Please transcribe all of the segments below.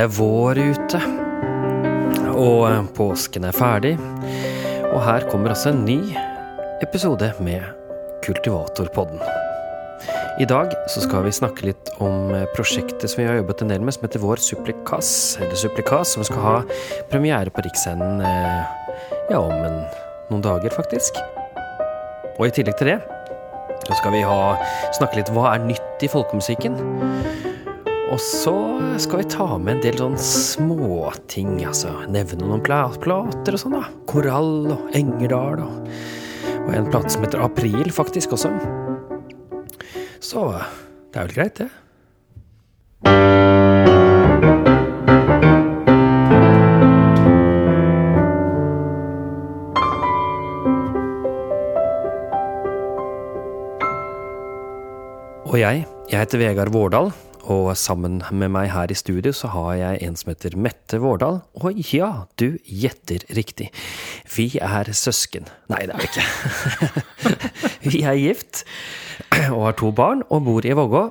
Det er vår ute, og påsken er ferdig. Og her kommer altså en ny episode med Kultivatorpodden. I dag så skal vi snakke litt om prosjektet som vi har jobbet en del med, som heter Vår Supplikas, eller Supplikas, som skal ha premiere på Riksscenen eh, ja, om en, noen dager, faktisk. Og i tillegg til det så skal vi ha, snakke litt hva er nytt i folkemusikken. Og så skal vi ta med en del sånn småting, altså. Nevne noen plater og sånn, da. Korall og Engerdal og, og en plate som heter April, faktisk, også. Så det er vel greit, det. Og jeg, jeg heter Vegard Vårdal, og sammen med meg her i studio så har jeg en som heter Mette Vårdal. Og ja, du gjetter riktig. Vi er søsken. Nei, det er vi ikke. vi er gift og har to barn og bor i Vågå.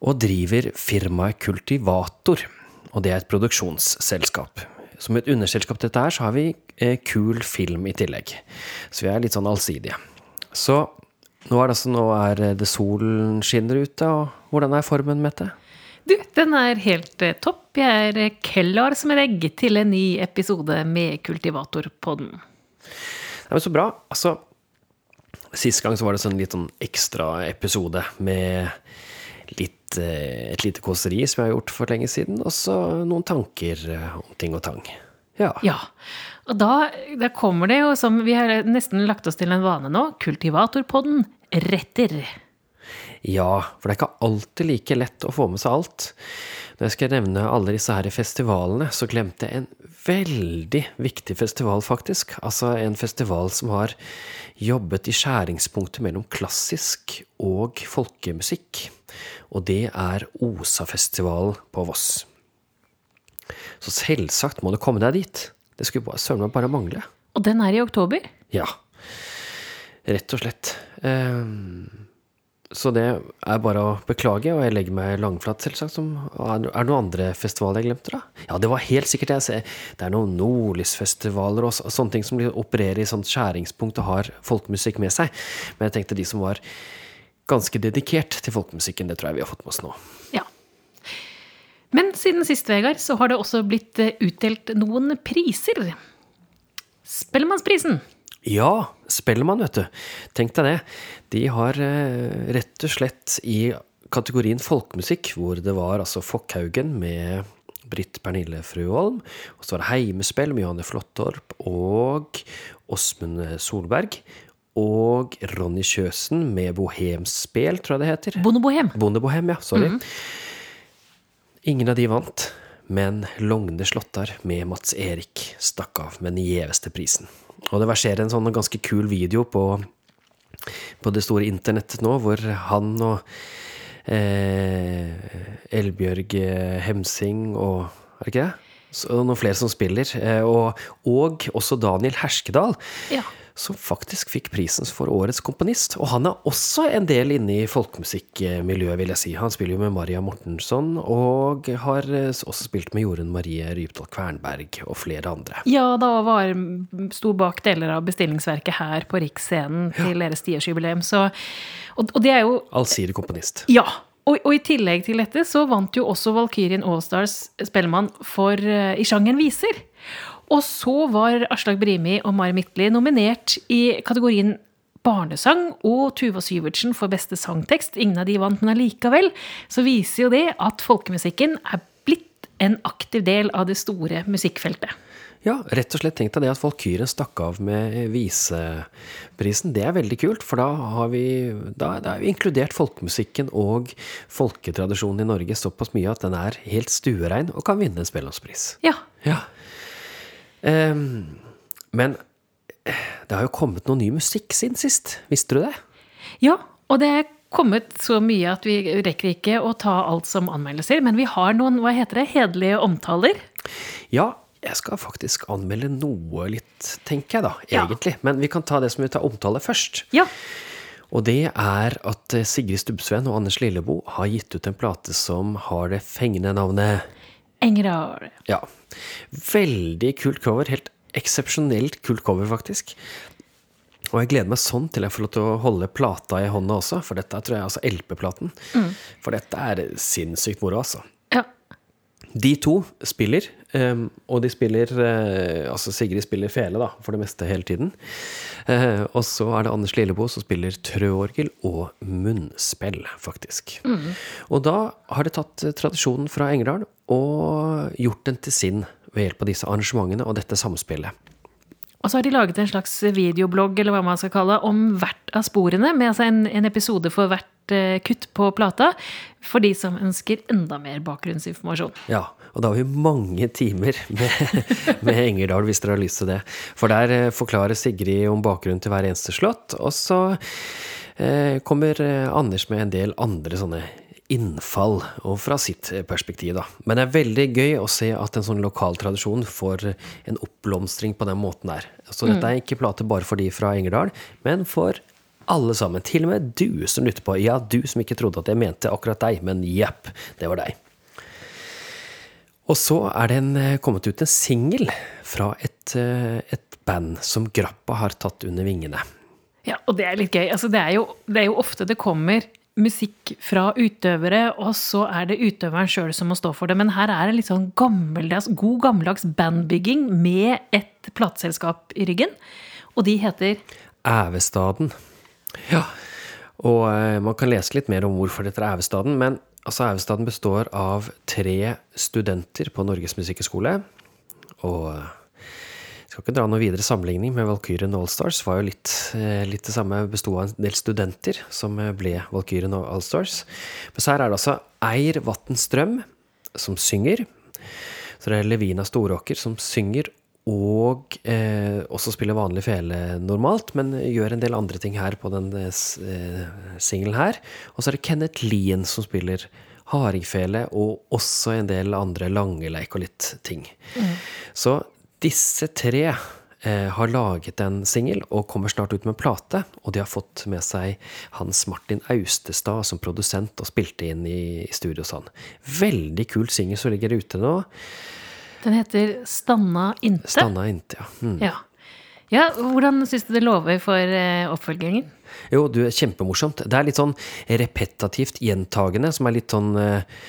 Og driver firmaet Kultivator. Og det er et produksjonsselskap. Som et underselskap til dette her, så har vi eh, kul film i tillegg. Så vi er litt sånn allsidige. Så nå er det altså nå er det solen skinner ute, og hvordan er formen, Mette? Du, den er helt eh, topp. Jeg er eh, klar som en egg til en ny episode med Kultivatorpodden. Det er så bra. Altså, sist gang så var det sånn litt sånn ekstra episode med litt, eh, et lite kåseri som jeg har gjort for lenge siden, og så noen tanker eh, om ting og tang. Ja. Ja. Og da, da kommer det jo, som vi har nesten lagt oss til en vane nå, Kultivatorpodden retter. Ja, for det er ikke alltid like lett å få med seg alt. Når jeg skal nevne alle disse her festivalene, så glemte jeg en veldig viktig festival, faktisk. Altså en festival som har jobbet i skjæringspunktet mellom klassisk og folkemusikk. Og det er Osafestivalen på Voss. Så selvsagt må du komme deg dit. Det skulle bare, søren meg bare mangle. Og den er i oktober. Ja. Rett og slett. Ehm, så det er bare å beklage, og jeg legger meg langflat, selvsagt. Som, er det noen andre festivaler jeg glemte, da? Ja, det var helt sikkert det. Det er noen nordlysfestivaler og sånne ting som opererer i sånt skjæringspunkt og har folkemusikk med seg. Men jeg tenkte de som var ganske dedikert til folkemusikken, det tror jeg vi har fått med oss nå. Ja. Men siden sist, Vegard, så har det også blitt eh, utdelt noen priser. Spellemannsprisen. Ja, Spellemann, vet du. Tenk deg det. De har eh, rett og slett i kategorien folkemusikk, hvor det var altså Fokkhaugen med Britt Pernille Frøholm, og så var det Heimespill med Johanne Flåttorp og Åsmund Solberg. Og Ronny Kjøsen med Bohemspel, tror jeg det heter. Bondebohem. Bondebohem, ja. Sorry. Ingen av de vant, men Logne Slåttar med Mats Erik stakk av med den gjeveste prisen. Og det verserer en sånn ganske kul video på, på det store internettet nå, hvor han og eh, Elbjørg Hemsing og Er det ikke det? Så, noen flere som spiller. Eh, og, og også Daniel Herskedal Ja. Som faktisk fikk prisen for årets komponist. Og han er også en del inne i folkemusikkmiljøet, vil jeg si. Han spiller jo med Maria Mortensson, og har eh, også spilt med Jorunn Marie Rypdal Kvernberg og flere andre. Ja, da var sto bak deler av bestillingsverket her på Riksscenen til deres tiårsjubileum. Så og, og det er jo Allsidig komponist. Ja. Og, og i tillegg til dette så vant jo også Valkyrien Allstars Spellemann for, eh, i sjangeren viser. Og så var Aslak Brimi og Mari Midtli nominert i kategorien barnesang og Tuva Syvertsen for beste sangtekst. Ingen av de vant, men allikevel så viser jo det at folkemusikken er blitt en aktiv del av det store musikkfeltet. Ja, rett og slett tenk deg det at Valkyrien stakk av med viseprisen. Det er veldig kult, for da har vi, da, da har vi inkludert folkemusikken og folketradisjonen i Norge såpass mye at den er helt stuerein og kan vinne en Spellemannspris. Ja. Ja. Ehm, men eh, det har jo kommet noe ny musikk siden sist. Visste du det? Ja, og det er kommet så mye at vi rekker ikke å ta alt som anmeldelser, men vi har noen, hva heter det, hederlige omtaler. Ja, jeg skal faktisk anmelde noe litt, tenker jeg da, Ja. egentlig. Men vi kan ta det som vi tar omtale først. Ja. Og det er at eh, Sigrid Stubbsveen og Anders Lilleboe har gitt ut en plate som har det fengende navnet Engerdal. Ja. Veldig kult cover. Helt eksepsjonelt kult cover, faktisk. Og jeg gleder meg sånn til jeg får lov til å holde plata i hånda også, for dette tror jeg altså LP-platen. For dette er sinnssykt moro, altså. De to spiller, um, og de spiller eh, Altså Sigrid spiller fele, da, for det meste hele tiden. Eh, og så er det Anders Lillebo som spiller trøorgel og munnspill, faktisk. Og da har de tatt eh, tradisjonen fra Engerdal og gjort den til sin ved hjelp av disse arrangementene og dette samspillet. Og så har de laget en slags videoblogg eller hva man skal kalle det, om hvert av sporene, med altså en, en episode for hvert kutt på plata, for de som ønsker enda mer bakgrunnsinformasjon. Ja, og da har vi mange timer med, med Engerdal, hvis dere har lyst til det. For der eh, forklarer Sigrid om bakgrunnen til hver eneste slott, og så eh, kommer eh, Anders med en del andre sånne innfall, og fra sitt eh, perspektiv, da. Men det er veldig gøy å se at en sånn lokal tradisjon får en oppblomstring på den måten der. Så dette er ikke plate bare for de fra Engerdal, men for alle sammen. Til og med du som lytter på. Ja, du som ikke trodde at jeg mente akkurat deg, men jepp, det var deg. Og så er det en, eh, kommet ut en singel fra et, eh, et band som Grappa har tatt under vingene. Ja, og det er litt gøy. Altså, det, er jo, det er jo ofte det kommer musikk fra utøvere, og så er det utøveren sjøl som må stå for det. Men her er det litt sånn gammeldags, god gammeldags bandbygging med et plateselskap i ryggen. Og de heter Ævestaden. Ja, og eh, man kan lese litt mer om hvorfor dette er Ævestaden, men altså Ævestaden består av tre studenter på Norges musikkhøgskole. Og eh, jeg skal ikke dra noe videre sammenligning med Valkyrien Allstars. var jo litt, eh, litt det samme, besto av en del studenter som eh, ble Valkyrien Allstars. Men så her er det altså Eir Vatn Strøm som synger. Så det er Levina Storåker som synger, og eh, også spiller vanlig fele normalt, men gjør en del andre ting her på den eh, singelen her. Og så er det Kenneth Lien som spiller hardingfele, og også en del andre langeleik og litt ting. Så disse tre eh, har laget en singel og kommer snart ut med plate. Og de har fått med seg Hans Martin Austestad som produsent og spilte inn i, i studio hos han. Veldig kul singel som ligger ute nå. Den heter Stanna inte. Stanna inte, ja. Mm. Ja. ja hvordan syns du det lover for eh, oppfølgingen? Jo, du, kjempemorsomt. Det er litt sånn repetativt gjentagende, som er litt sånn eh,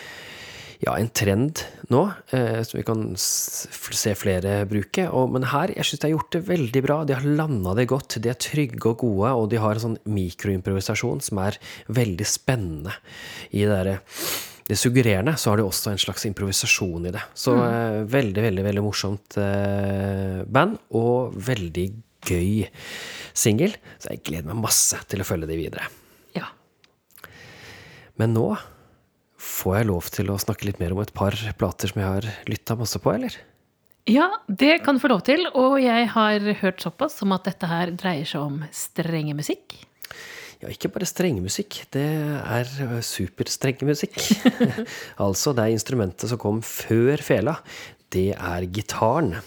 ja, en trend nå, eh, som vi kan se flere bruke. Og, men her, jeg syns de har gjort det veldig bra. De har landa det godt. De er trygge og gode, og de har en sånn mikroimprovisasjon som er veldig spennende. I det derre det suggererende, så har det også en slags improvisasjon i det. Så eh, veldig, veldig, veldig morsomt eh, band, og veldig gøy singel. Så jeg gleder meg masse til å følge de videre. Ja. Men nå får jeg lov til å snakke litt mer om et par plater som jeg har lytta masse på, eller? Ja, det kan du få lov til. Og jeg har hørt såpass som at dette her dreier seg om strengemusikk. Ja, ikke bare strengmusikk. det er ø, superstrengemusikk. altså, det er instrumentet som kom før fela. Det er gitaren.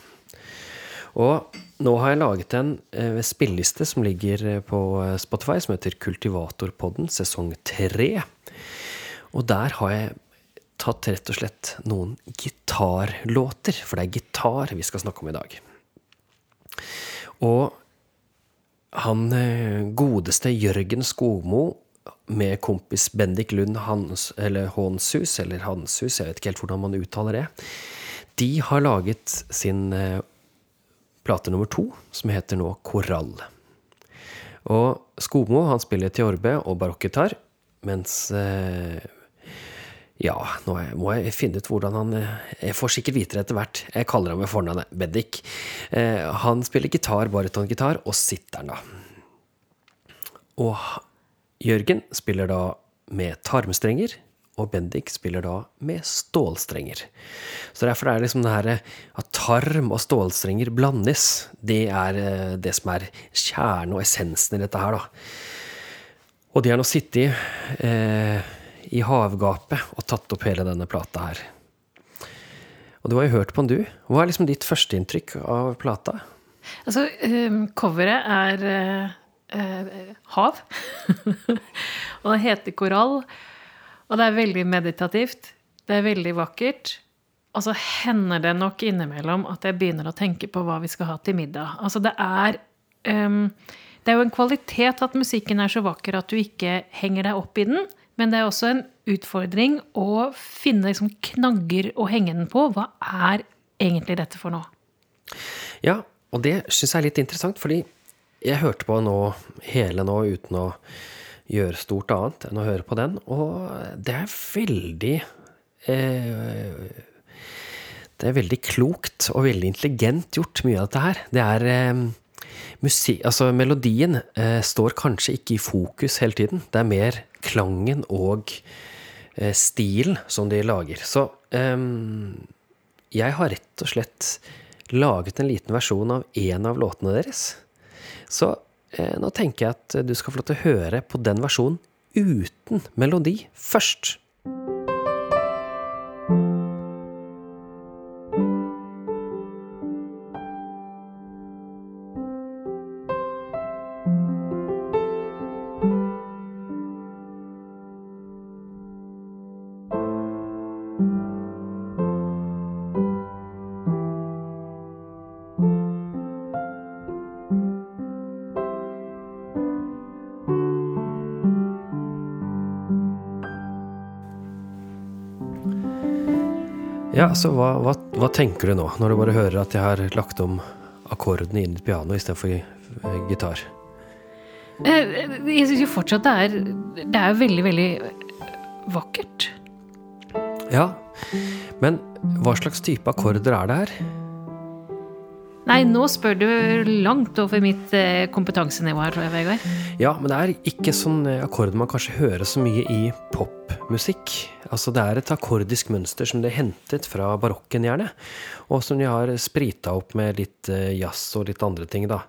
Og nå har jeg laget en eh, spilleliste som ligger eh, på eh, Spotify, som heter Kultivatorpodden sesong tre. Og der har jeg tatt rett og slett noen gitarlåter, for det er gitar vi skal snakke om i dag. Og han eh, godeste Jørgen Skogmo med kompis Bendik Lund Hans, eller Hånshus, eller Hanshus, jeg vet ikke helt hvordan man uttaler det, de har laget sin eh, plate nummer to, som heter nå Korall. Og Skogmo han spiller tiorbe og barokkgitar, mens eh, ja, nå må jeg finne ut hvordan han eh, Jeg får sikkert vite det etter hvert. Jeg kaller ham med fornavnet Bendik. Eh, han spiller gitar, barytongitar, og sitteren, da. Og Jørgen spiller da med tarmstrenger, og Bendik spiller da med stålstrenger. Så derfor er det liksom det her eh, at tarm og stålstrenger blandes, det er det som er kjernen og essensen i dette her, da. Og de har nå sittet eh, i havgapet og tatt opp hele denne plata her. Og du har jo hørt på den, du. Hva er liksom ditt førsteinntrykk av plata? Altså, um, coveret er uh, uh, hav. og det heter korall. Og det er veldig meditativt. Det er veldig vakkert. Og så hender det nok innimellom at jeg begynner å tenke på hva vi skal ha til middag. Altså det er um, Det er jo en kvalitet at musikken er så vakker at du ikke henger deg opp i den. Men det er også en utfordring å finne liksom knagger å henge den på. Hva er egentlig dette for noe? Ja, og det syns jeg er litt interessant, fordi jeg hørte på nå hele nå uten å gjøre stort annet enn å høre på den, og det er veldig eh, Det er veldig klokt og veldig intelligent gjort, mye av dette her. Det er eh, musikk Altså, melodien eh, står kanskje ikke i fokus hele tiden. Det er mer klangen og eh, stilen som de lager. Så eh, jeg har rett og slett laget en liten versjon av én av låtene deres. Så eh, nå tenker jeg at du skal få lov til å høre på den versjonen uten melodi først. Ja, så hva, hva, hva, tenker du nå, når du bare hører at jeg har lagt om akkordene inn i et piano istedenfor eh, gitar? Eh, jeg syns jo fortsatt det er Det er veldig, veldig vakkert. Ja, men hva slags type akkorder er det her? Nei, nå spør du langt over mitt eh, kompetansenivå her, tror jeg, Vegard. Ja, men det er ikke sånn akkord man kanskje hører så mye i popmusikk. Altså det er et akkordisk mønster som det er hentet fra barokken, gjerne. Og som de har sprita opp med litt jazz og litt andre ting, da.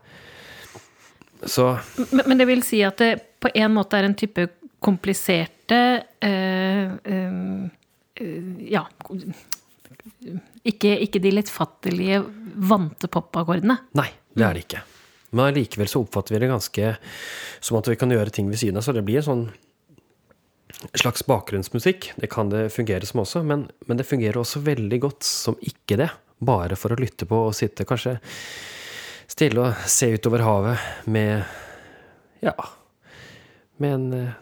Så Men, men det vil si at det på en måte er en type kompliserte øh, øh, Ja ikke, ikke de lettfattelige, vante popakkordene. Nei, det er det ikke. Men allikevel så oppfatter vi det ganske som at vi kan gjøre ting ved siden av. Så det blir en sånn slags bakgrunnsmusikk. Det kan det fungere som også, men, men, det fungerer også veldig godt som ikke det. Bare for å lytte på og sitte kanskje stille og se utover havet med Ja, med en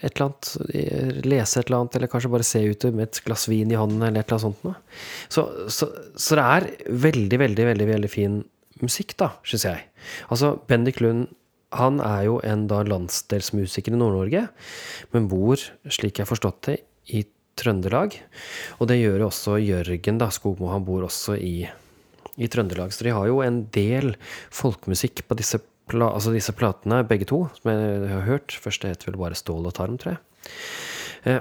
et eller annet, lese et eller annet, eller kanskje bare se ut med et glass vin i hånden, eller et eller annet sånt. Så, så, så, det er veldig, veldig, veldig veldig fin musikk, da, syns jeg. Altså, Bendik Lund han er jo en da landsdelsmusiker i Nord-Norge, men bor, slik jeg har forstått det, i Trøndelag. Og det gjør jo også Jørgen da, Skogmo. Han bor også i, i Trøndelag. Så de har jo en del folkemusikk på disse altså disse platene, begge to, som jeg har hørt. Første heter vel bare Stål og tarm, tror jeg. Eh,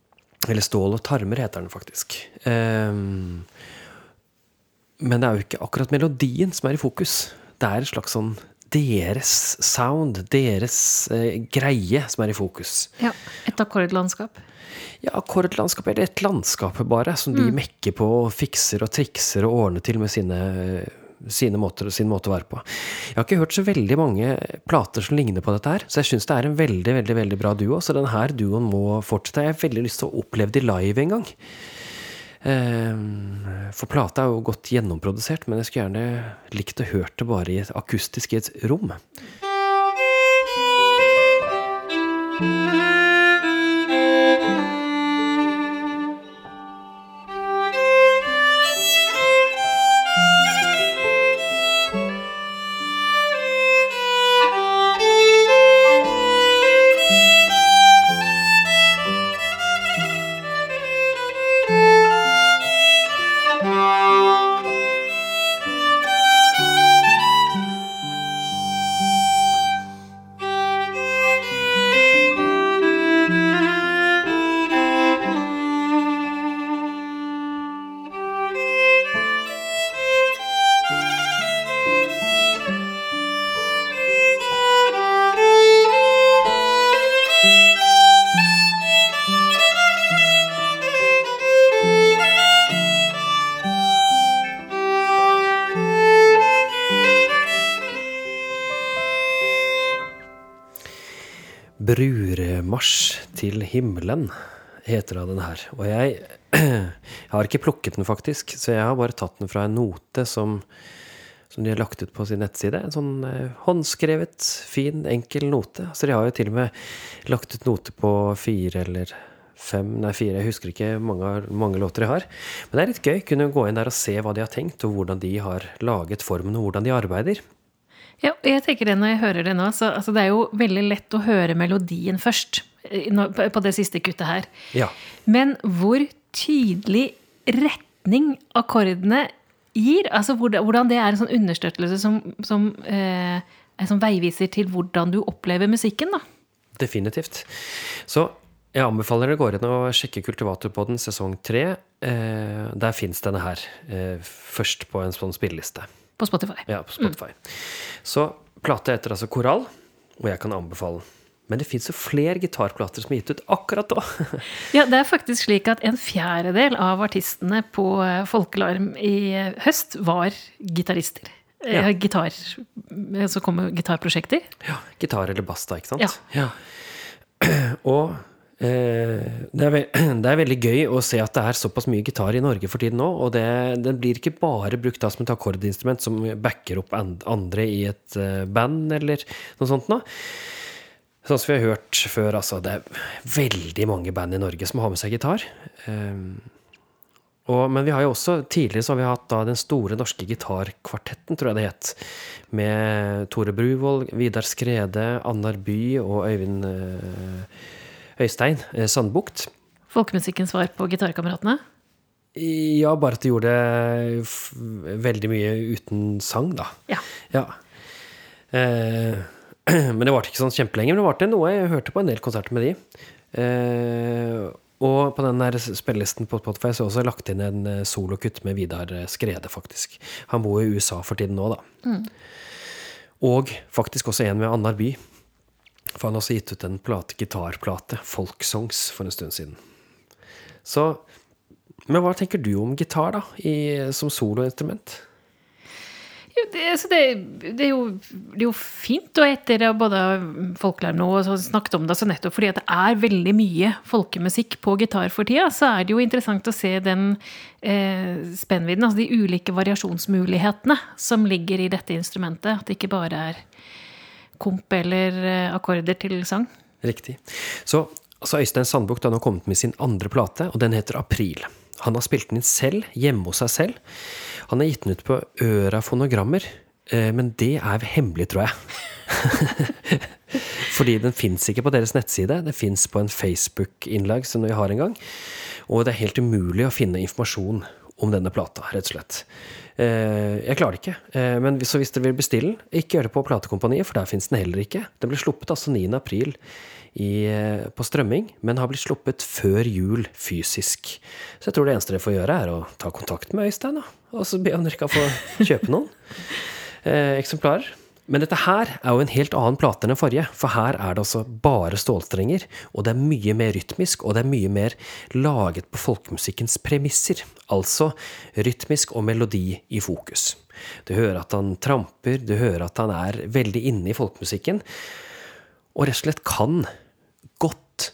eller Stål og tarmer heter den faktisk. Eh, men det er jo ikke akkurat melodien som er i fokus. Det er et slags sånn deres sound, deres eh, greie, som er i fokus. Ja, Et akkordlandskap? Ja, akkordlandskap eller et landskap bare, som de mm. mekker på og fikser og trikser og ordner til med sine sine måter, sin måte å være på. Jeg har ikke hørt så veldig mange plater som ligner på dette her, så jeg syns det er en veldig veldig, veldig bra duo. Så denne duoen må fortsette. Jeg har veldig lyst til å oppleve de live en gang. Ehm, for plata er jo godt gjennomprodusert, men jeg skulle gjerne likt å hørt det bare i et akustisk i et rom. Bruremarsj til himmelen. heter den her. Og jeg, jeg har ikke plukket den, faktisk, så jeg har bare tatt den fra en note som, som de har lagt ut på sin nettside. En sånn eh, håndskrevet, fin, enkel note. Så de har jo til og med lagt ut note på fire eller fem, nei fire, jeg husker ikke mange, mange låter de har. Men det er litt gøy. Kunne gå inn der og se hva de har tenkt, og hvordan de har laget formen, og hvordan de arbeider. Ja, jeg tenker det når jeg hører det nå, så altså, det er jo veldig lett å høre melodien først. Eh, på- det siste kuttet her. Ja. Men hvor tydelig retning akkordene gir, altså hvordan det er en sånn understøttelse som, som eh, sånn veiviser til hvordan du opplever musikken, da. Definitivt. Så jeg anbefaler det går inn og sjekke Kultivatorpodden sesong tre. Eh, der fins denne her eh, først på en sånn spilleliste. På Spotify. Ja, på Spotify. Så plata heter altså Koral, og jeg kan anbefale den. Men det fins jo flere gitarplater som er gitt ut akkurat da. Ja, det er faktisk slik at en fjerdedel av artistene på eh, Folkelarm i høst var gitarister. Eh, Ja. Gitar, eh, så kommer gitarprosjekter. ja, gitar eller bass, da, ikke sant? Ja. ja. Og eh, det, er ve det er veldig gøy å se at det er såpass mye gitar i Norge for tiden nå. Og det, den blir ikke bare brukt da som et akkordinstrument som backer opp andre i et band eller noe sånt nå. Sånn som vi har hørt før, altså. Det er veldig mange band i Norge som har med seg gitar. Um, og, men vi har jo også tidligere så har vi hatt da den store norske gitarkvartetten, tror jeg det het. Med Tore Bruvoll, Vidar Skrede, Annar By og Øyvind eh, Øystein eh, Sandbukt. Folkemusikkens svar på Gitarkameratene. Ja, bare at de gjorde veldig mye uten sang, da. Ja. Ja. Eh, men det varte ikke sånn kjempelenge. Men det varte noe. Jeg hørte på en del konserter med de. Eh, og på den der spillelisten på Spotify så har jeg også lagt inn en eh, solokutt med Vidar eh, Skrede, faktisk. Han bor i USA for tiden nå, da. Og faktisk også en med Annar By. For han har også gitt ut en plate, gitarplate, Folksongs, for en stund siden. Så Men hva tenker du om gitar, da, i, som soloinstrument? Det, altså det, det, er jo, det er jo fint, og etter både Folkelarm og snakket om det, så nettopp fordi det er veldig mye folkemusikk på gitar for tida, så er det jo interessant å se den eh, spennvidden, altså de ulike variasjonsmulighetene som ligger i dette instrumentet. At det ikke bare er komp eller eh, akkorder til sang. Riktig. Så altså Øystein Sandbukt har nå kommet med sin andre plate, og den heter April. Han har spilt den inn selv, hjemme hos seg selv. Han har gitt den ut på Øra fonogrammer, eh, men det er hemmelig, tror jeg. Fordi den fins ikke på deres nettside. Den fins på en Facebook-innlag som vi har en gang. Og det er helt umulig å finne informasjon om denne plata, rett og slett. Eh, Jeg klarer det ikke. Eh, Men så hvis dere vil bestille den, ikke gjør det på Platekompaniet, for der fins den heller ikke. Den ble sluppet altså 9. april i, eh, på strømming, men har blitt sluppet før jul fysisk. Så jeg tror det eneste dere får gjøre, er å ta kontakt med Øystein, da. Og så be om dere kan få kjøpe noen eh, eksemplarer. Men dette her er jo en helt annen plate enn den forrige, for her er det altså bare stålstrenger, og det er mye mer rytmisk, og det er mye mer laget på folkemusikkens premisser. Altså rytmisk og melodi i fokus. Du hører at han tramper, du hører at han er veldig inne i folkemusikken, og rett og slett kan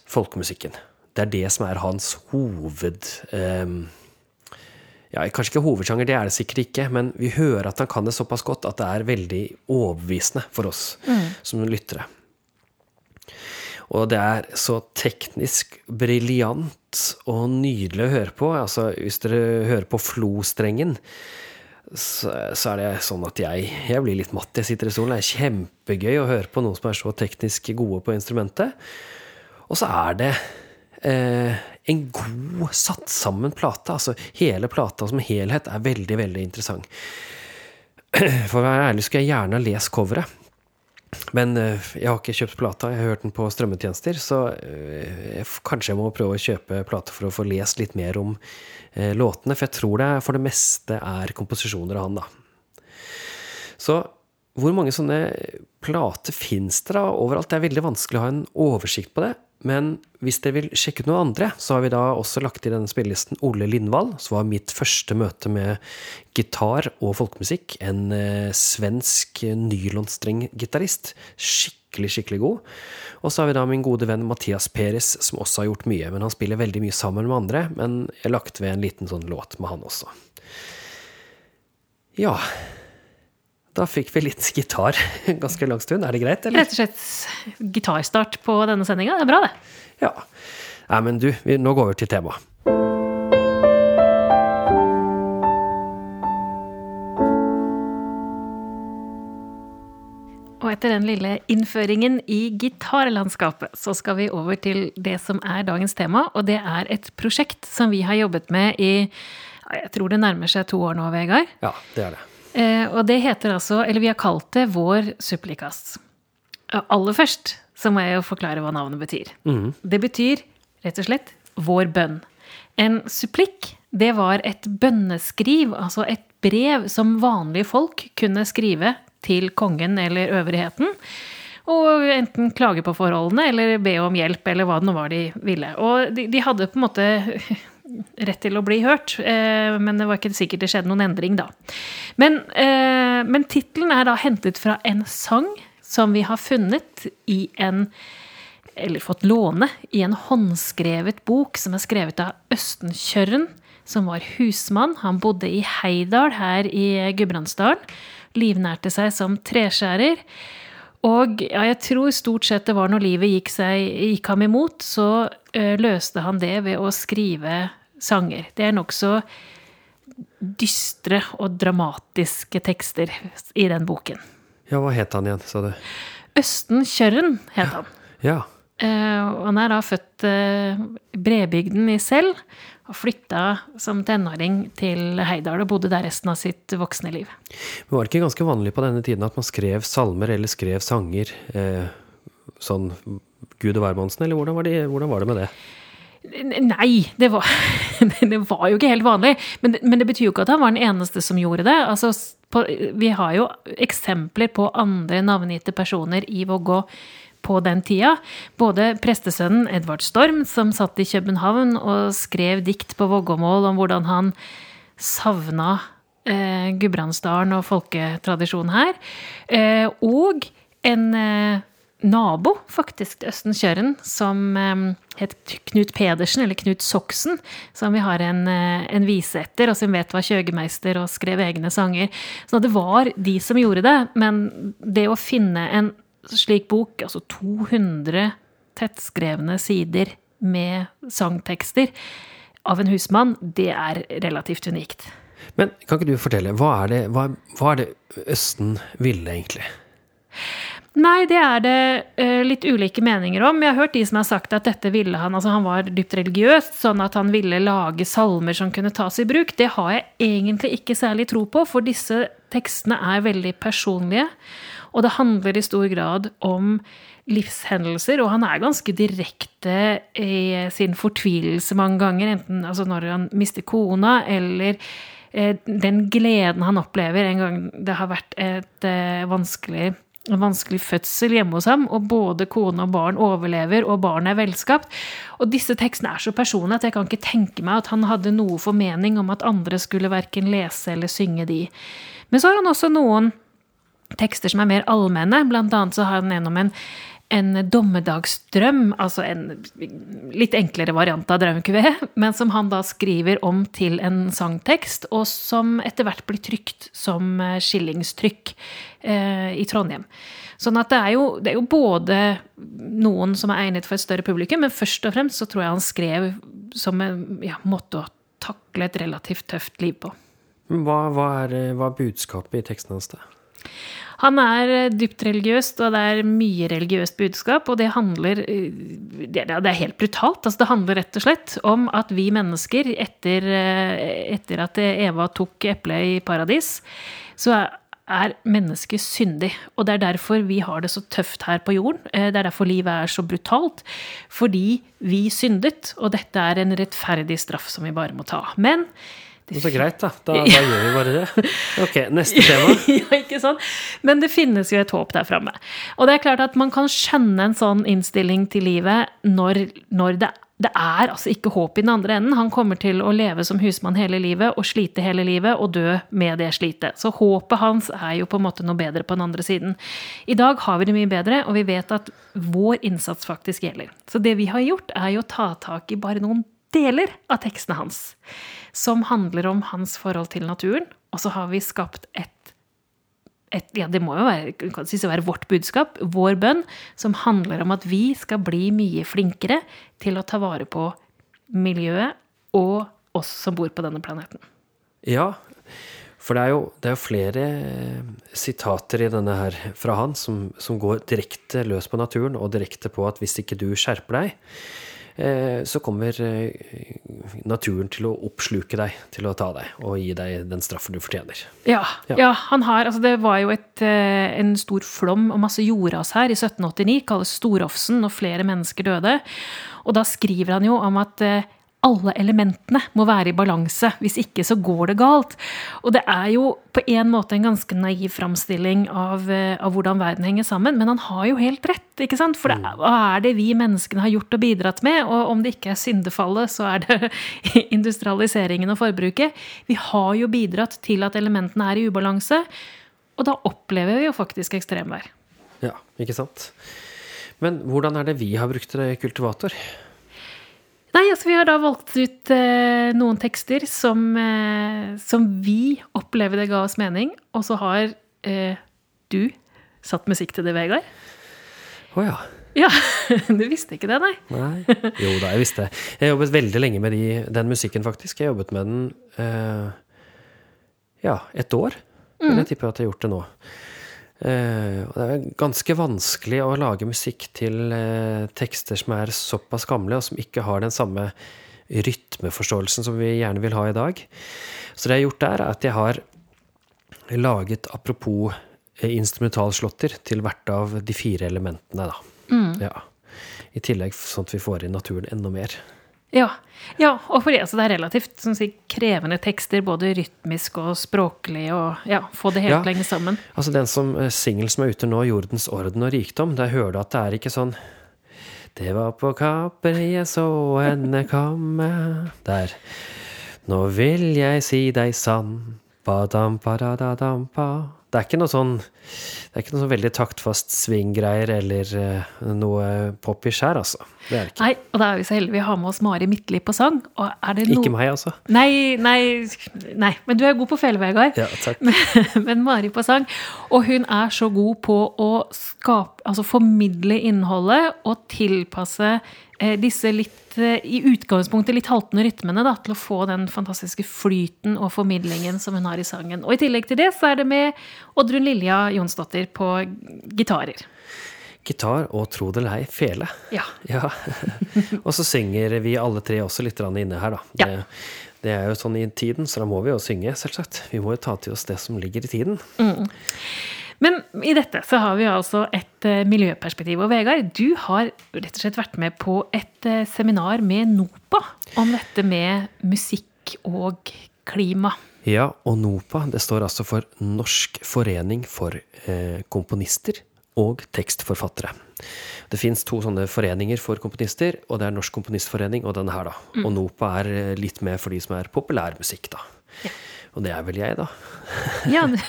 folkemusikken. Det er det som er hans hoved... Um, ja, kanskje ikke hovedsjanger, det er det sikkert ikke, men vi hører at han kan det såpass godt at det er veldig overbevisende for oss som lyttere. Og det er så teknisk briljant og nydelig å høre på. Altså, hvis dere hører på Flo-strengen, så, så er det sånn at jeg, jeg blir litt matt. Jeg sitter i stolen. Det er kjempegøy å høre på noen som er så teknisk gode på instrumentet. Og så er det eh, en god satt sammen plate. Altså hele plata som helhet er veldig, veldig interessant. For å være ærlig skulle jeg gjerne ha lest coveret. Men eh, jeg har ikke kjøpt plata, jeg har hørt den på strømmetjenester, så eh, jeg kanskje jeg må prøve å kjøpe plate for å få lest litt mer om eh, låtene, for jeg tror det for det meste er komposisjoner av han, da. Så hvor mange sånne plater fins det da overalt? Det er veldig vanskelig å ha en oversikt på det. Men hvis dere vil sjekke ut noen andre, så har vi da også lagt i denne spillelisten Ole Lindvall, som var mitt første møte med gitar og folkemusikk. En eh, svensk nylonstrenggitarist. Skikkelig, skikkelig god. Og så har vi da min gode venn Mathias Peres, som også har gjort mye. Men han spiller veldig mye sammen med andre, men jeg har lagt ved en liten sånn låt med han også. Ja. Da fikk vi litt gitar en ganske lang stund. Er det greit, eller? Rett og slett gitarstart på denne sendinga. Det er bra, det. Ja. Nei, men du, vi, nå går vi til temaet. Og etter den lille innføringen i gitarlandskapet, så skal vi over til det som er dagens tema, og det er et prosjekt som vi har jobbet med i jeg tror det nærmer seg to år nå, Vegard. Ja, det er det. Eh, og det heter altså, eller vi har kalt det Vår supplikast. Aller først så må jeg jo forklare hva navnet betyr. Mm. Det betyr rett og slett vår bønn. En supplikk, det var et bønneskriv, altså et brev som vanlige folk kunne skrive til kongen eller øvrigheten. Og enten klage på forholdene eller be om hjelp, eller hva det nå var de ville. Og de, de hadde på en måte rett til å bli hørt, eh, men det var ikke sikkert det skjedde noen endring da. Men, eh, tittelen er da hentet fra en sang som vi har funnet i en eller fått låne i en håndskrevet bok som er skrevet av Østenkjørren, som var husmann. Han bodde i Heidal her i Gudbrandsdalen. Livnærte seg som treskjærer. Og ja, jeg tror stort sett det var når livet gikk, seg, gikk ham imot, så ø, løste han det ved å skrive sanger. Det er nokså dystre og dramatiske tekster i den boken. Ja, hva het han igjen, sa du? Østen Kjørren het han. Ja. Uh, han er da født eh, i Brebygden i Sel, og flytta som tenåring til Heidal og bodde der resten av sitt voksne liv. Men var det ikke ganske vanlig på denne tiden at man skrev salmer eller skrev sanger uh, sånn Gud og hvermannsen, eller hvordan var, det, hvordan var det med det? Nei, det var, det var jo ikke helt vanlig. Men, men det betyr jo ikke at han var den eneste som gjorde det. Altså, på, vi har jo eksempler på andre navngitte personer i Vågå på den tida. Både prestesønnen Edvard Storm, som satt i København og skrev dikt på vågåmål om hvordan han savna eh, Gudbrandsdalen og folketradisjonen her. Eh, og en eh, nabo, faktisk, til Østen Kjøren, som eh, het Knut Pedersen, eller Knut Soksen, som vi har en, eh, en vise etter, og som vet var kjøgemeister og skrev egne sanger. Så det var de som gjorde det, men det å finne en slik bok, altså 200 tettskrevne sider med sangtekster av en husmann, det er relativt unikt. Men kan ikke du fortelle, hva er det, hva, hva er det Østen ville, egentlig? Nei, det er det uh, litt ulike meninger om. Jeg har hørt de som har sagt at dette ville han Altså, han var dypt religiøs, sånn at han ville lage salmer som kunne tas i bruk. Det har jeg egentlig ikke særlig tro på, for disse tekstene er veldig personlige. Og det handler i stor grad om livshendelser, og han er ganske direkte i sin fortvilelse mange ganger. Enten altså når han mister kona, eller eh, den gleden han opplever en gang det har vært et eh, vanskelig en vanskelig fødsel hjemme hos ham, og både kone og barn overlever, og barnet er velskapt. Og disse tekstene er så personlige at jeg kan ikke tenke meg at han hadde noe formening om at andre skulle verken lese eller synge de. Men så har han også noen tekster som er mer allmenne. Blant annet så har han en om en, en dommedagsdrøm, altså en litt enklere variant av drømmekuvé, men som han da skriver om til en sangtekst, og som etter hvert blir trykt som skillingstrykk eh, i Trondheim. Sånn at det er, jo, det er jo både noen som er egnet for et større publikum, men først og fremst så tror jeg han skrev som en ja, måte å takle et relativt tøft liv på. Hva, hva, er, hva er budskapet i teksten hans? da? Han er dypt religiøst, og det er mye religiøst budskap. Og det handler Det er helt brutalt. Altså, det handler rett og slett om at vi mennesker, etter, etter at Eva tok eplet i paradis, så er mennesket syndig. Og det er derfor vi har det så tøft her på jorden. Det er derfor livet er så brutalt. Fordi vi syndet, og dette er en rettferdig straff som vi bare må ta. Men Så greit, da. Da, da gjør vi bare det. Ok, neste tema. ja, ikke sant? Men det finnes jo et håp der framme. Og det er klart at man kan skjønne en sånn innstilling til livet når, når det, det er altså ikke håp i den andre enden. Han kommer til å leve som husmann hele livet og slite hele livet og dø med det slitet. Så håpet hans er jo på en måte noe bedre på den andre siden. I dag har vi det mye bedre, og vi vet at vår innsats faktisk gjelder. Så det vi har gjort, er jo å ta tak i bare noen deler av tekstene hans som handler om hans forhold til naturen. Og så har vi skapt et, et Ja, det må jo være, å være vårt budskap, vår bønn, som handler om at vi skal bli mye flinkere til å ta vare på miljøet og oss som bor på denne planeten. Ja, for det er jo, det er jo flere eh, sitater i denne her fra han som, som går direkte løs på naturen, og direkte på at hvis ikke du skjerper deg, så kommer eh, naturen til å oppsluke deg, til å ta deg og gi deg den straffen du fortjener. Ja, ja. ja han har Altså, det var jo et, eh, en stor flom og masse jordras her i 1789, kalles Storofsen, og flere mennesker døde. Og da skriver han jo om at alle elementene må være i balanse. Hvis ikke så går det galt. Og det er jo på en måte en ganske naiv framstilling av, eh, av, hvordan verden henger sammen. Men han har jo helt rett. ikke sant? For det, mm. hva er det vi menneskene har gjort og bidratt med? Og om det ikke er syndefallet, så er det industrialiseringen og forbruket. Vi har jo bidratt til at elementene er i ubalanse. Og da opplever vi jo faktisk ekstremvær. Ja, ikke sant. Men hvordan er det vi har brukt det kultivator? Nei, altså vi har da valgt ut eh, noen tekster som, eh, som, vi opplever det ga oss mening, og så har eh, du satt musikk til det, Vegard. Å oh, ja. Ja, Du visste ikke det, nei? nei. Jo da, jeg visste det. Jeg har jobbet veldig lenge med de, den musikken, faktisk. Jeg har jobbet med den eh, ja, et år. Men jeg mm. tipper at jeg har gjort det nå. Uh, det er ganske vanskelig å lage musikk til uh, tekster som er såpass gamle, og som ikke har den samme rytmeforståelsen som vi gjerne vil ha i dag. Så det jeg har gjort der, er at jeg har laget apropos uh, instrumentalslåtter til hvert av de fire elementene, da. Mm. Ja. I tillegg sånn at vi får inn naturen enda mer. Ja, ja og fordi altså, det er relativt sånn si, krevende tekster, både rytmisk og språklig, og ja, få det helt ja, lenge sammen. Altså den som uh, singel som er ute nå, 'Jordens orden og rikdom', der hører du at det er ikke sånn Det var på Kaper jeg så henne komme Der. Nå vil jeg si deg sann, badam, badadadampa det er ikke noe sånn det er ikke noe sånn veldig taktfast swing-greier eller uh, noe poppish her, altså. Det er det ikke. Nei, og da er vi så heldige vi har med oss Mari Midtli på sang. No... Ikke meg, altså. Nei, nei, nei, men du er god på fele, Vegard. Ja, takk. Men, men, Mari på sang. Og hun er så god på å skape, altså formidle innholdet og tilpasse Eh, disse litt, eh, i utgangspunktet litt haltende rytmene da, til å få den fantastiske flyten og formidlingen som hun har i sangen. Og i tillegg til det så er det med Oddrun Lilja Jonsdottir på gitarer. Gitar og tro det eller ei, fele. Ja. ja. og så synger vi alle tre også litt inne her, da. Ja. Det, det, er jo sånn i tiden, så da må vi jo synge, selvsagt. Vi må jo ta til oss det som ligger i tiden. Mm. Men i dette så har vi altså et uh, miljøperspektiv. Og Vegard, du har rett og slett vært med på et uh, seminar med NOPA om dette med musikk og klima. Ja, og NOPA det står altså for Norsk forening for eh, komponister og tekstforfattere. Det fins to sånne foreninger for komponister, og det er Norsk komponistforening og denne her, da. Mm. Og NOPA er litt med for de som er populærmusikk, da. Ja. Og det er vel jeg, da. ja, det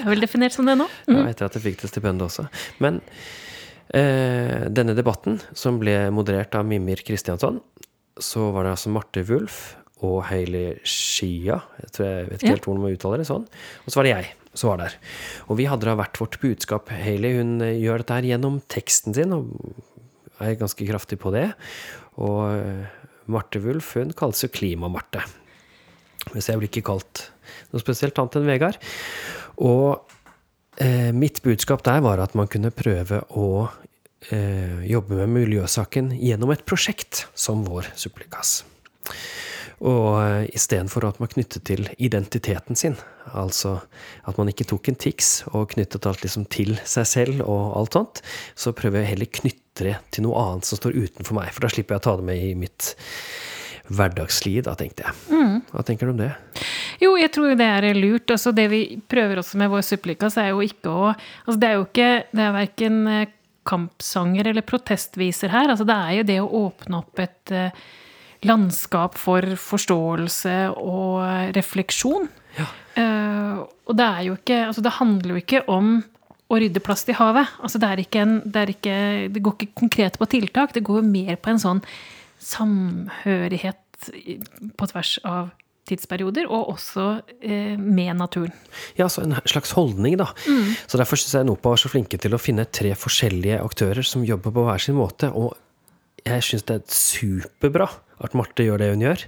er vel definert som det nå. Mm. Ja, etter at jeg fikk det stipendet også. Men eh, denne debatten, som ble moderert av Mimir Kristiansson, så var det altså Marte Wulf og Hailey Shia, jeg, tror jeg vet ikke helt hvordan man uttaler det sånn, og så var det jeg som var der. Og vi hadde da vært vårt budskap. Hailey hun eh, gjør dette her gjennom teksten sin, og er ganske kraftig på det. Og eh, Marte Wulf hun kalles jo Klima-Marte. Hvis jeg blir ikke kalt noe spesielt annet enn Vegard. Og eh, mitt budskap der var at man kunne prøve å eh, jobbe med miljøsaken gjennom et prosjekt som vår Supplikas. Og eh, istedenfor at man knyttet til identiteten sin, altså at man ikke tok en Tix og knyttet alt liksom til seg selv og alt sånt, så prøver jeg heller knytte det til noe annet som står utenfor meg, for da slipper jeg å ta det med i mitt hverdagsliv, da, tenkte jeg. Hva tenker du om det? Jo, jeg tror det er lurt. Altså, det vi prøver også med vår supplikas, er jo ikke å altså, Det er jo ikke Det er verken kampsanger eller protestviser her. Altså, det er jo det å åpne opp et uh, landskap for forståelse og refleksjon. Ja. Uh, og det er jo ikke Altså, det handler jo ikke om å rydde plast i havet. Altså, det, er en, det, ikke, det går ikke konkret på tiltak. Det går mer på en sånn samhørighet på tvers av tidsperioder, og også eh, med naturen. Ja, så en slags holdning, da. Mm. Så Derfor syns jeg NOPA var så flinke til å finne tre forskjellige aktører som jobber på hver sin måte. Og jeg syns det er superbra at Marte gjør det hun gjør.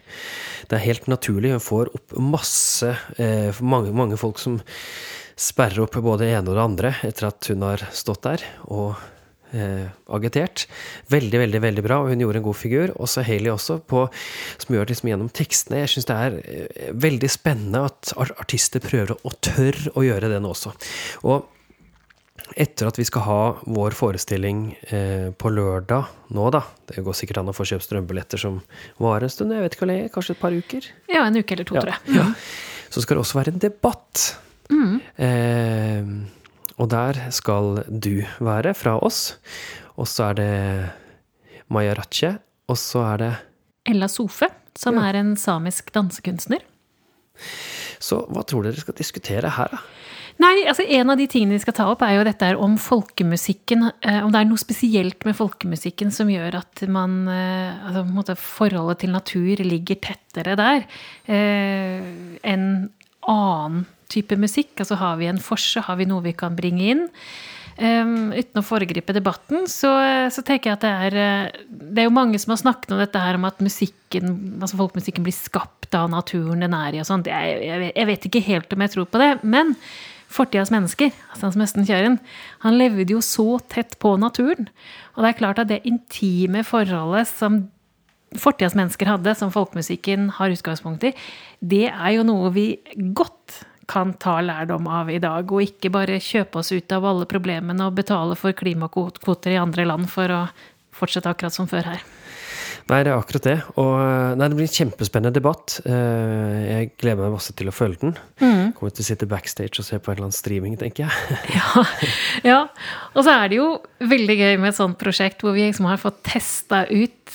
Det er helt naturlig. Hun får opp masse eh, mange, mange folk som sperrer opp både det ene og det andre etter at hun har stått der. og eh, agitert. Veldig, veldig veldig bra, og hun gjorde en god figur. Også Haley også, på, som gjør det liksom gjennom tekstene. Jeg syns det er eh, veldig spennende at artister prøver å tør å gjøre det nå også. Og etter at vi skal ha vår forestilling eh, på lørdag nå, da Det går sikkert an å få kjøpt strømbilletter som varer en stund. jeg vet ikke, hva det er, Kanskje et par uker? Ja, en uke eller to, ja, tror jeg. Ja. Så skal det også være en debatt. Mm. Eh, og der skal du være fra oss. Og så er det Maya Ratche. og så er det Ella Sofe, som ja. er en samisk dansekunstner. Så hva tror dere skal diskutere her, da? Nei, altså En av de tingene vi skal ta opp, er jo dette om folkemusikken. Eh, om det er noe spesielt med folkemusikken som gjør at man eh, altså, Forholdet til natur ligger tettere der eh, enn annen type musikk? Altså har vi en forse, har vi noe vi kan bringe inn? Um, uten å foregripe debatten, så, så, tenker jeg at det er Det er jo mange som har snakket om dette her om at musikken, altså folkemusikken blir skapt av naturen den er i og sånn. Jeg, jeg, jeg, vet ikke helt om jeg tror på det. Men fortidas mennesker, altså som Østen Kjøren, han levde jo så tett på naturen. Og det er klart at det intime forholdet som fortidas mennesker hadde, som folkemusikken har utgangspunkt i, det er jo noe vi godt kan ta lærdom av i dag, og ikke bare kjøpe oss ut av alle problemene og betale for klimakvoter i andre land for å fortsette akkurat som før her. Nei, det er akkurat det. Og nei, det blir en kjempespennende debatt. Eh, jeg gleder meg masse til å følge den. Mm. Kommer til å sitte backstage og se på en eller annen streaming, tenker jeg. ja. ja. Og så er det jo veldig gøy med et sånt prosjekt hvor vi liksom har fått testa ut,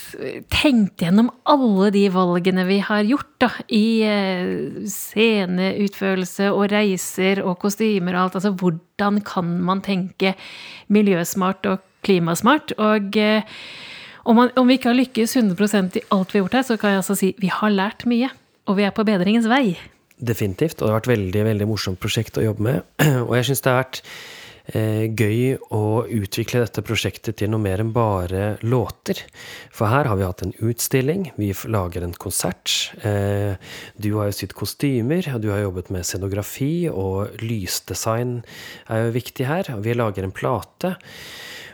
tenkt gjennom alle de valgene vi har gjort da, i eh, sceneutførelse og reiser og kostymer og alt. Altså hvordan kan man tenke miljøsmart og klimasmart? Og eh, om, man, om, vi ikke har lykkes 100% i alt vi har gjort her, så kan jeg altså si vi har lært mye. Og vi er på bedringens vei. Definitivt. Og det har vært veldig veldig morsomt prosjekt å jobbe med. Og jeg syns det har vært eh, gøy å utvikle dette prosjektet til noe mer enn bare låter. For her har vi hatt en utstilling, vi lager en konsert. Eh, du har jo sydd kostymer, og du har jobbet med scenografi, og lysdesign er jo viktig her. Vi lager en plate.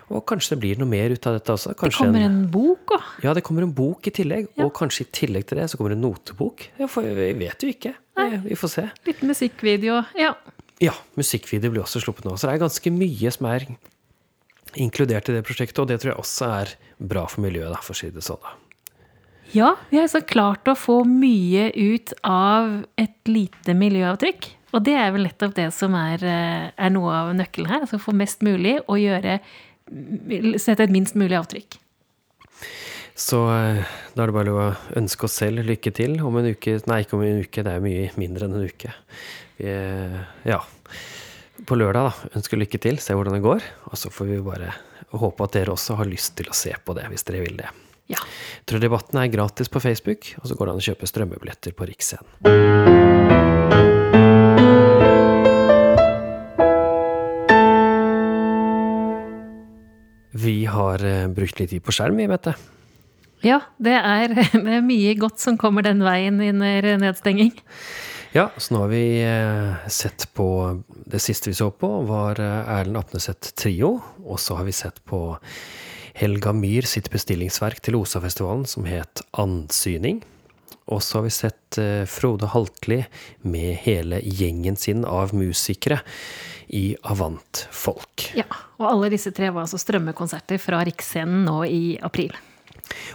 Og kanskje det blir noe mer ut av dette også. Kanskje det kommer en, en bok òg? Ja, det kommer en bok i tillegg. Ja. Og kanskje i tillegg til det så kommer det en notebok. Ja, for vi vet jo ikke. Nei. Vi får se. Litt musikkvideo. Ja. Ja, musikkvideo blir også sluppet nå. Så det er ganske mye som er inkludert i det prosjektet, og det tror jeg også er bra for miljøet, da, for å si det sånn. Ja, vi har altså klart å få mye ut av et lite miljøavtrykk. Og det er vel nettopp det som er, eh, er noe av nøkkelen her. Altså få mest mulig og gjøre sette et minst mulig avtrykk. Så eh, da er det bare å ønske oss selv lykke til om en uke. Nei, ikke om en uke, det er mye mindre enn en uke. Vi, ja. På lørdag, da. Ønsker lykke til, se hvordan det går. Og så får vi bare håpe at dere også har lyst til å se på det, hvis dere vil det. Ja. Jeg tror debatten er gratis på Facebook, og så går det an å kjøpe strømmebilletter på Riksscenen. Vi har eh, brukt litt tid på skjerm, vi, vet det. Ja, det er, mye godt som kommer den veien under nedstenging. Ja, så nå har vi eh, sett på Det siste vi så på, var eh, Erlend Apneset Trio. Og så har vi sett på Helga Myhr sitt bestillingsverk til Osafestivalen som het Andsyning. Og så har vi sett Frode Haltli med hele gjengen sin av musikere i Avant Folk. Ja, og alle disse tre var altså strømmekonserter fra Riksscenen nå i april.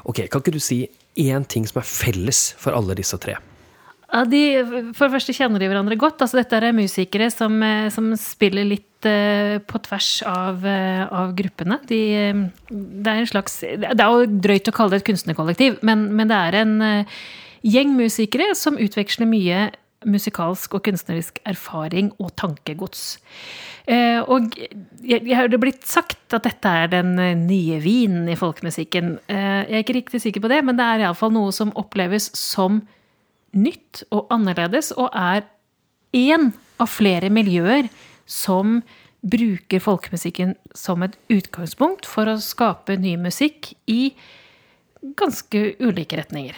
Ok, Kan ikke du si én ting som er felles for alle disse tre? Ja, de, for det første kjenner de hverandre godt. Altså, dette er musikere som, eh, som spiller litt uh, på tvers av, uh, av gruppene. De, uh, det er en slags Det er jo drøyt å kalle det et kunstnerkollektiv, men, men det er en gjeng musikere som utveksler mye musikalsk og kunstnerisk erfaring og tankegods. og jeg, har det blitt sagt at dette er den nye vinen i folkemusikken. jeg er ikke riktig sikker på det, men det er iallfall noe som oppleves som nytt og annerledes, og er én av flere miljøer som bruker folkemusikken som et utgangspunkt for å skape ny musikk i ganske ulike retninger.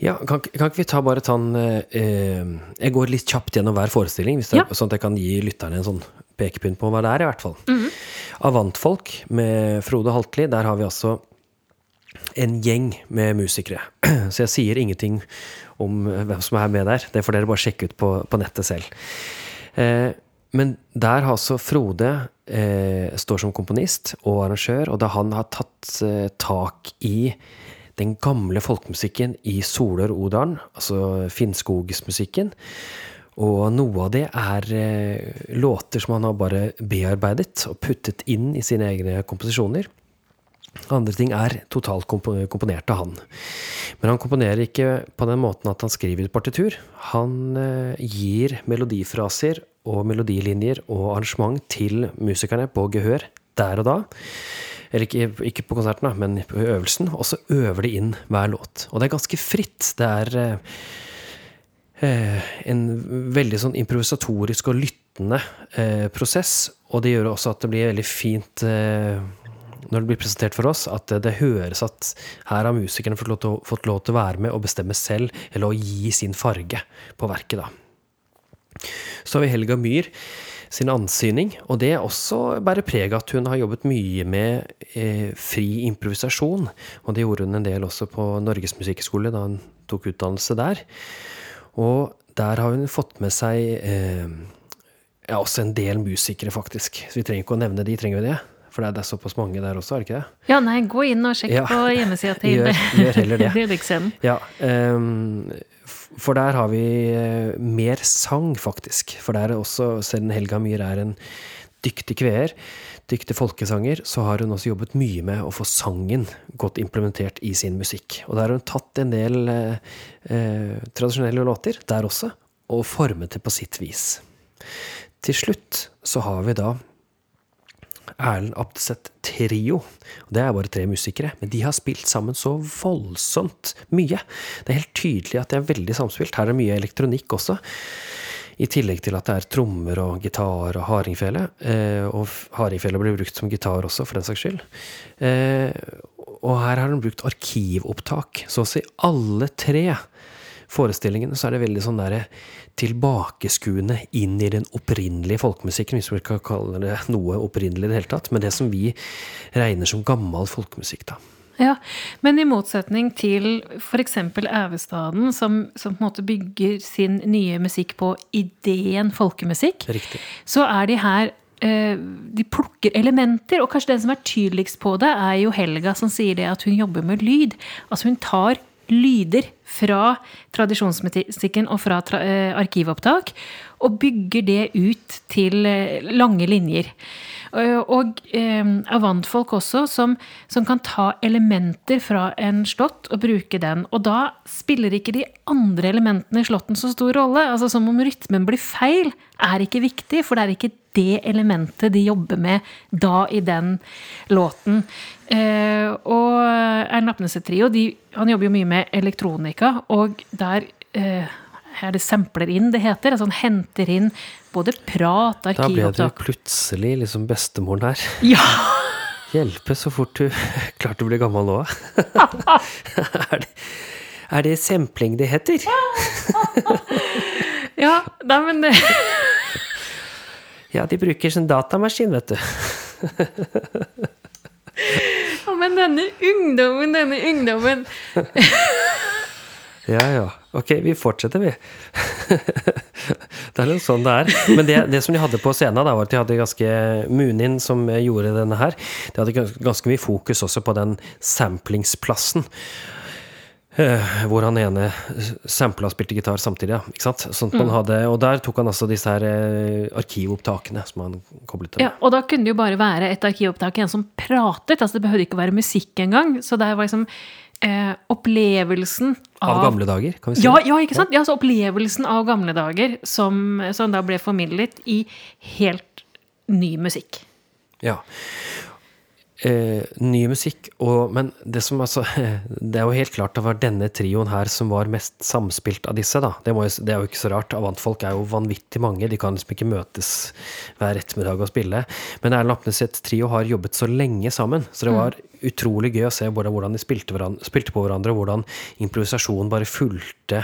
Ja, kan, kan ikke vi ta bare ta en eh, Jeg går litt kjapt gjennom hver forestilling, det, ja. sånn at jeg kan gi lytterne en sånn pekepinn på hva det er, i hvert fall. Mm -hmm. Avantfolk med Frode Haltli, der har vi altså en gjeng med musikere. Så jeg sier ingenting om eh, hvem som er med der. Det får dere bare sjekke ut på, på nettet selv. Eh, men der har altså Frode eh, står som komponist og arrangør, og da han har tatt eh, tak i den gamle folkemusikken i Solør-Odalen, altså Finnskogsmusikken. Og noe av det er eh, låter som han har bare bearbeidet og puttet inn i sine egne komposisjoner. Andre ting er totalt komponert av han. Men han komponerer ikke på den måten at han skriver et partitur. Han eh, gir melodifraser og melodilinjer og arrangement til musikerne på gehør der og da. Eller ikke, ikke på konserten, da, men på øvelsen. Og så øver de inn hver låt. Og det er ganske fritt. Det er eh, eh en veldig sånn improvisatorisk og lyttende eh, prosess. Og det gjør også at det blir veldig fint eh, når det blir presentert for oss, at det høres at her har musikerne fått lov, til, fått lov til å være med og bestemme selv, eller å gi sin farge på verket, da. Så har vi Helga Myhr sin ansyning, og det er også bærer preg av at hun har jobbet mye med eh, fri improvisasjon. Og det gjorde hun en del også på Norges musikkhøgskole da hun tok utdannelse der. Og der har hun fått med seg eh, ja, også en del musikere, faktisk. Så vi trenger ikke å nevne de, trenger vi det? For det er, såpass mange der også, er det ikke det? Ja, nei, gå inn og sjekk ja. på hjemmesida til gjør, gjør heller det. Ja, um, for der har vi uh, mer sang, faktisk. For der er også, selv om Helga Myhr er en dyktig kveer, dyktig folkesanger, så har hun også jobbet mye med å få sangen godt implementert i sin musikk. Og der har hun tatt en del uh, uh, tradisjonelle låter der også, og formet det på sitt vis. Til slutt så har vi da Erlend Abdeseth Trio. Det er bare tre musikere, men de har spilt sammen så voldsomt mye. Det er helt tydelig at det er veldig samspilt. Her er det mye elektronikk også. I tillegg til at det er trommer og gitar og hardingfele. Eh, og hardingfele blir brukt som gitar også, for den saks skyld. Eh, og her har de brukt arkivopptak. Så å si alle tre forestillingene så er det veldig sånn derre tilbakeskuende inn i den opprinnelige folkemusikken, hvis vi kan kalle det noe opprinnelig i det hele tatt. Men det som vi regner som gammel folkemusikk, da. Ja, Men i motsetning til f.eks. Ævestaden, som, som, på en måte bygger sin nye musikk på ideen folkemusikk, Riktig. så er de her eh, de plukker elementer, og kanskje den som er tydeligst på det, er jo Helga, som sier det at hun jobber med lyd. Altså hun tar lyder fra tradisjonsmusikken og fra tra arkivopptak, og bygger det ut til eh, lange linjer. Og eh, avantfolk også, som, som, kan ta elementer fra en slått og bruke den. Og da spiller ikke de andre elementene i slåtten så stor rolle. Altså Som om rytmen blir feil, er ikke viktig, for det er ikke det elementet de jobber med da i den låten. Eh, og Erlend Apneset Trio han jobber jo mye med elektronika, og der eh, er det sampler inn, det heter. Altså han henter inn både prat, arkivopptak Da ble jo plutselig liksom bestemoren her. Ja! Hjelpe så fort du klarte å bli gammel nå. er, det, er det sampling det heter? ja, nei, men det Ja, de bruker sånn datamaskin, vet du. ja, men denne ungdommen, denne ungdommen Ja, ja. Ok, vi fortsetter, vi. det er jo sånn det er. Men det, det, som de hadde på scenen, da, var at de hadde ganske Munin, som gjorde denne her, de hadde ganske mye fokus også på den samplingsplassen. Uh, hvor han ene sampla og spilte gitar samtidig. Ja, ikke sant? Sånn mm. hadde, og der tok han altså disse her uh, arkivopptakene som han koblet til. Ja, og da kunne det jo bare være et arkivopptak, en som pratet. altså Det behøvde ikke å være musikk engang. Så det var liksom eh, opplevelsen av Av gamle dager, kan vi si. Ja, ja ikke sant? Ja, så opplevelsen av gamle dager som, som da ble formidlet i helt ny musikk. Ja. Eh, ny musikk, og, men det som altså Det er jo helt klart det var denne trioen her som var mest samspilt av disse, da. Det, må, det er jo ikke så rart. Avantfolk er jo vanvittig mange. De kan liksom ikke møtes hver ettermiddag og spille. Men Erlend Apnes sitt trio har jobbet så lenge sammen, så det var mm. utrolig gøy å se hvordan, hvordan de spilte, spilte, på hverandre, og hvordan improvisasjonen bare fulgte,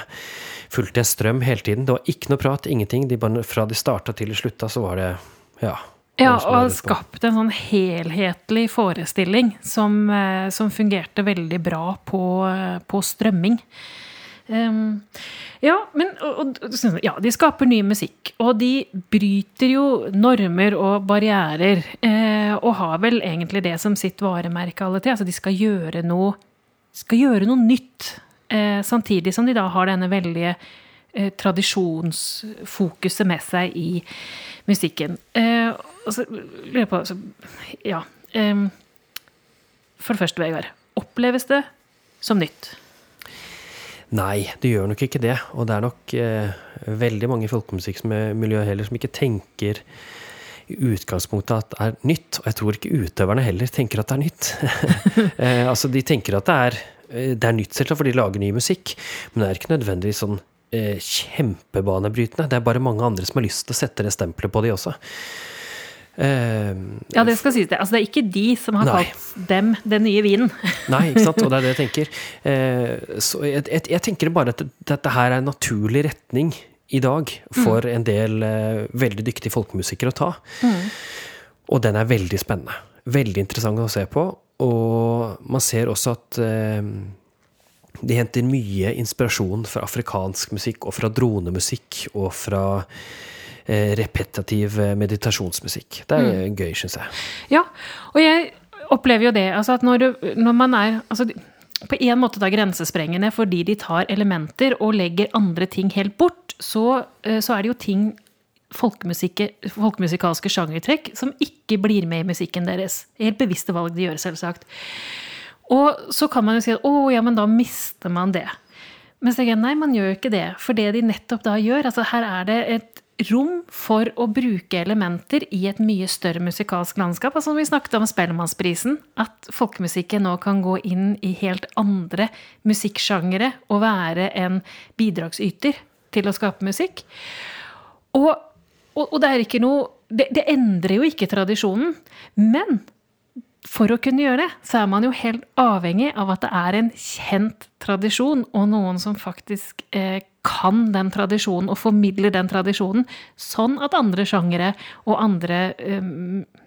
fulgte en strøm hele tiden. Det var ikke noe prat, ingenting. De bare, fra de starta til de slutta, så var det Ja. Ja, og skapt en sånn helhetlig forestilling som, eh, som fungerte veldig bra på, eh, på strømming. Um, ja, men og, ja, de skaper ny musikk. Og de bryter jo normer og barrierer. Eh, og har vel egentlig det som sitt varemerke alle til. Altså de skal gjøre noe, skal gjøre noe nytt. Eh, samtidig som de da har denne veldige tradisjonsfokuset med seg i musikken. Eh, og så lurer jeg på så, Ja. Um, for det første, Vegard. Oppleves det som nytt? Nei, det gjør nok ikke det. Og det er nok eh, veldig mange i folkemusikkmiljøet heller som ikke tenker i utgangspunktet at det er nytt. Og jeg tror ikke utøverne heller tenker at det er nytt. eh, altså, de tenker at det er, eh, det er nytt, selvsagt, for de lager ny musikk. Men det er ikke nødvendigvis sånn eh, kjempebanebrytende. Det er bare mange andre som har lyst til å sette det stempelet på de også. Uh, ja, det skal sies. Det. Altså, det er ikke de som har nei. kalt dem den nye vinen. nei, ikke sant. Og det er det jeg tenker. Uh, så jeg, jeg, jeg, tenker bare at dette her er en naturlig retning i dag for mm. en del uh, veldig dyktige folkemusikere å ta. Mm. Og den er veldig spennende. Veldig interessant å se på. Og man ser også at de henter mye inspirasjon fra afrikansk musikk og fra dronemusikk og fra Eh, repetitiv eh, meditasjonsmusikk. Det er mm. gøy, syns jeg. Ja, og jeg opplever jo det. Altså at når, når man er altså, på en måte da grensesprengende fordi de tar elementer og legger andre ting helt bort, så, eh, så er det jo ting folkemusikalske sjangertrekk som ikke blir med i musikken deres. Helt bevisste valg de gjør, selvsagt. Og så kan man jo si at å, ja, men da mister man det. Men så tenker jeg, nei, man gjør jo ikke det. For det de nettopp da gjør altså Her er det et rom for å bruke elementer i et mye større musikalsk landskap. Altså Vi snakket om Spellemannsprisen. At folkemusikken nå kan gå inn i helt andre musikksjangere og være en bidragsyter til å skape musikk. Og, og, og det er ikke noe det, det endrer jo ikke tradisjonen. Men for å kunne gjøre det, så er man jo helt avhengig av at det er en kjent tradisjon, og noen som faktisk eh, kan den tradisjonen og formidler den tradisjonen, sånn at andre sjangere og andre eh,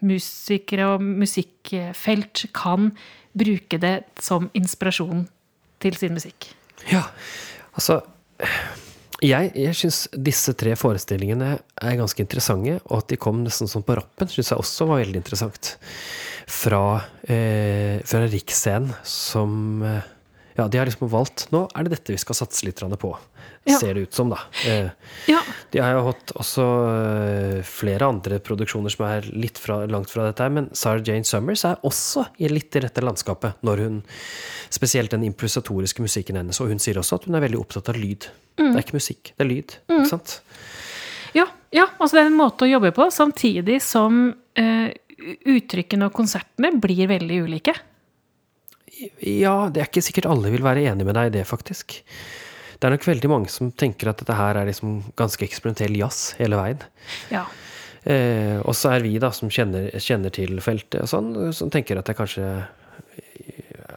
musikere og musikkfelt kan bruke det som inspirasjon til sin musikk. Ja, altså jeg, jeg syns disse tre forestillingene er ganske interessante, og at de kom nesten sånn på rappen, syns jeg også var veldig interessant. Fra, eh, fra Riksscenen som eh, Ja, de har liksom valgt Nå er det dette vi skal satse litt på. Ja. Ser det ut som, da. Eh, ja. De har jo hatt også eh, flere andre produksjoner som er litt fra, langt fra dette her, men Sarah Jane Summers er også litt i dette landskapet når hun Spesielt den improvisatoriske musikken hennes. Og hun sier også at hun er veldig opptatt av lyd. Mm. Det er ikke musikk, det er lyd. Mm. Ikke sant? Ja, ja, altså det er en måte å jobbe på, samtidig som uh, uttrykkene og konsertene blir veldig ulike. Ja, det er ikke sikkert alle vil være enig med deg i det, faktisk. Det er nok veldig mange som tenker at dette her er liksom ganske eksperimentell jazz hele veien. Ja. Eh, og så er vi, da, som kjenner, kjenner til feltet og sånn, som tenker at det kanskje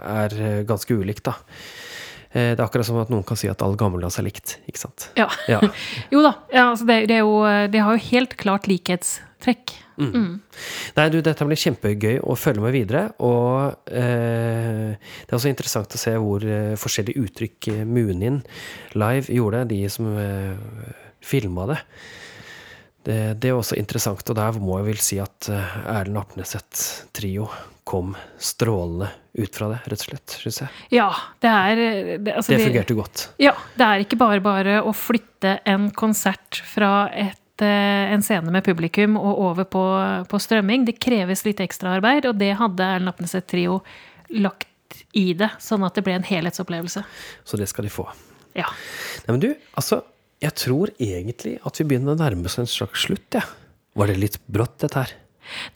er ganske ulikt, da. Eh, Det er akkurat som at noen kan si at all gammeldags er likt, ikke sant? Ja. Ja. jo da. Ja, altså det, det, jo, det har jo helt klart likhetstrekk. Nei, du, dette blir kjempegøy å følge med videre. Og eh, det er også interessant å se hvor eh, forskjellige uttrykk eh, Munin live gjorde, de som eh, filma det. det. Det er også interessant, og der må jeg vel si at eh, Erlend Apneseth-trio kom strålende ut fra det, rett og slett, syns jeg. Ja, det er det, altså Det fungerte godt. Ja, det er ikke bare bare å flytte en konsert fra et, eh, en scene med publikum og over på, på strømming. Det kreves litt ekstraarbeid, og det hadde Erlend Apneset Trio lagt i det, sånn at det ble en helhetsopplevelse. Så det skal de få. Ja. Nei, men du, altså, jeg tror egentlig at vi begynner å nærme oss en slags slutt, jeg. Var det litt brått, dette her?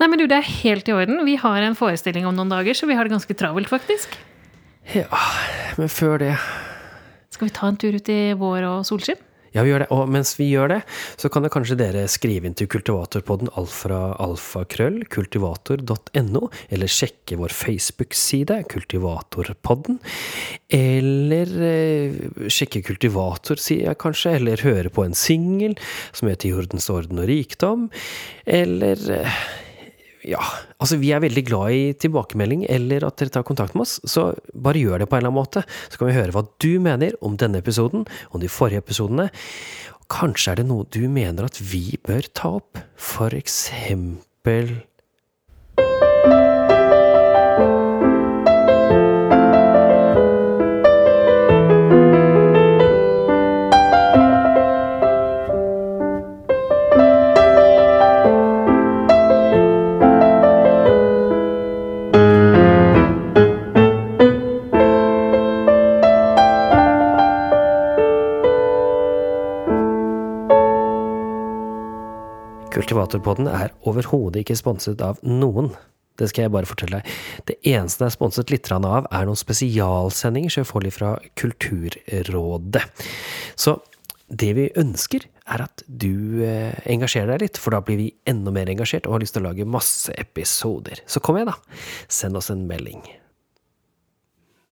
Nei, men du, det er helt i orden. Vi har en forestilling om noen dager, så vi har det ganske travelt, faktisk. Ja, men før det Skal vi ta en tur ut i vår og solskinn? Ja, vi gjør det. Og mens vi gjør det, så kan det kanskje dere skrive inn til Kultivatorpodden alfra alfakrøll kultivator.no, eller sjekke vår Facebook-side, Kultivatorpodden. Eller eh, sjekke Kultivator-sida, kanskje, eller høre på en singel som heter Jordens orden og rikdom. Eller eh, ja, altså vi er veldig glad i tilbakemelding, eller at dere tar kontakt med oss, så bare gjør det på en eller annen måte. Så kan vi høre hva du mener om denne episoden, om de forrige episodene. Kanskje er det noe du mener at vi bør ta opp, for eksempel Kultivatorpodden er overhodet ikke sponset av noen. Det skal jeg bare fortelle deg. Det eneste det er sponset litt av, er noen spesialsendinger selvfølgelig fra Kulturrådet. Så det vi ønsker, er at du eh, engasjerer deg litt, for da blir vi enda mer engasjert og har lyst til å lage masse episoder. Så kom igjen, da. Send oss en melding.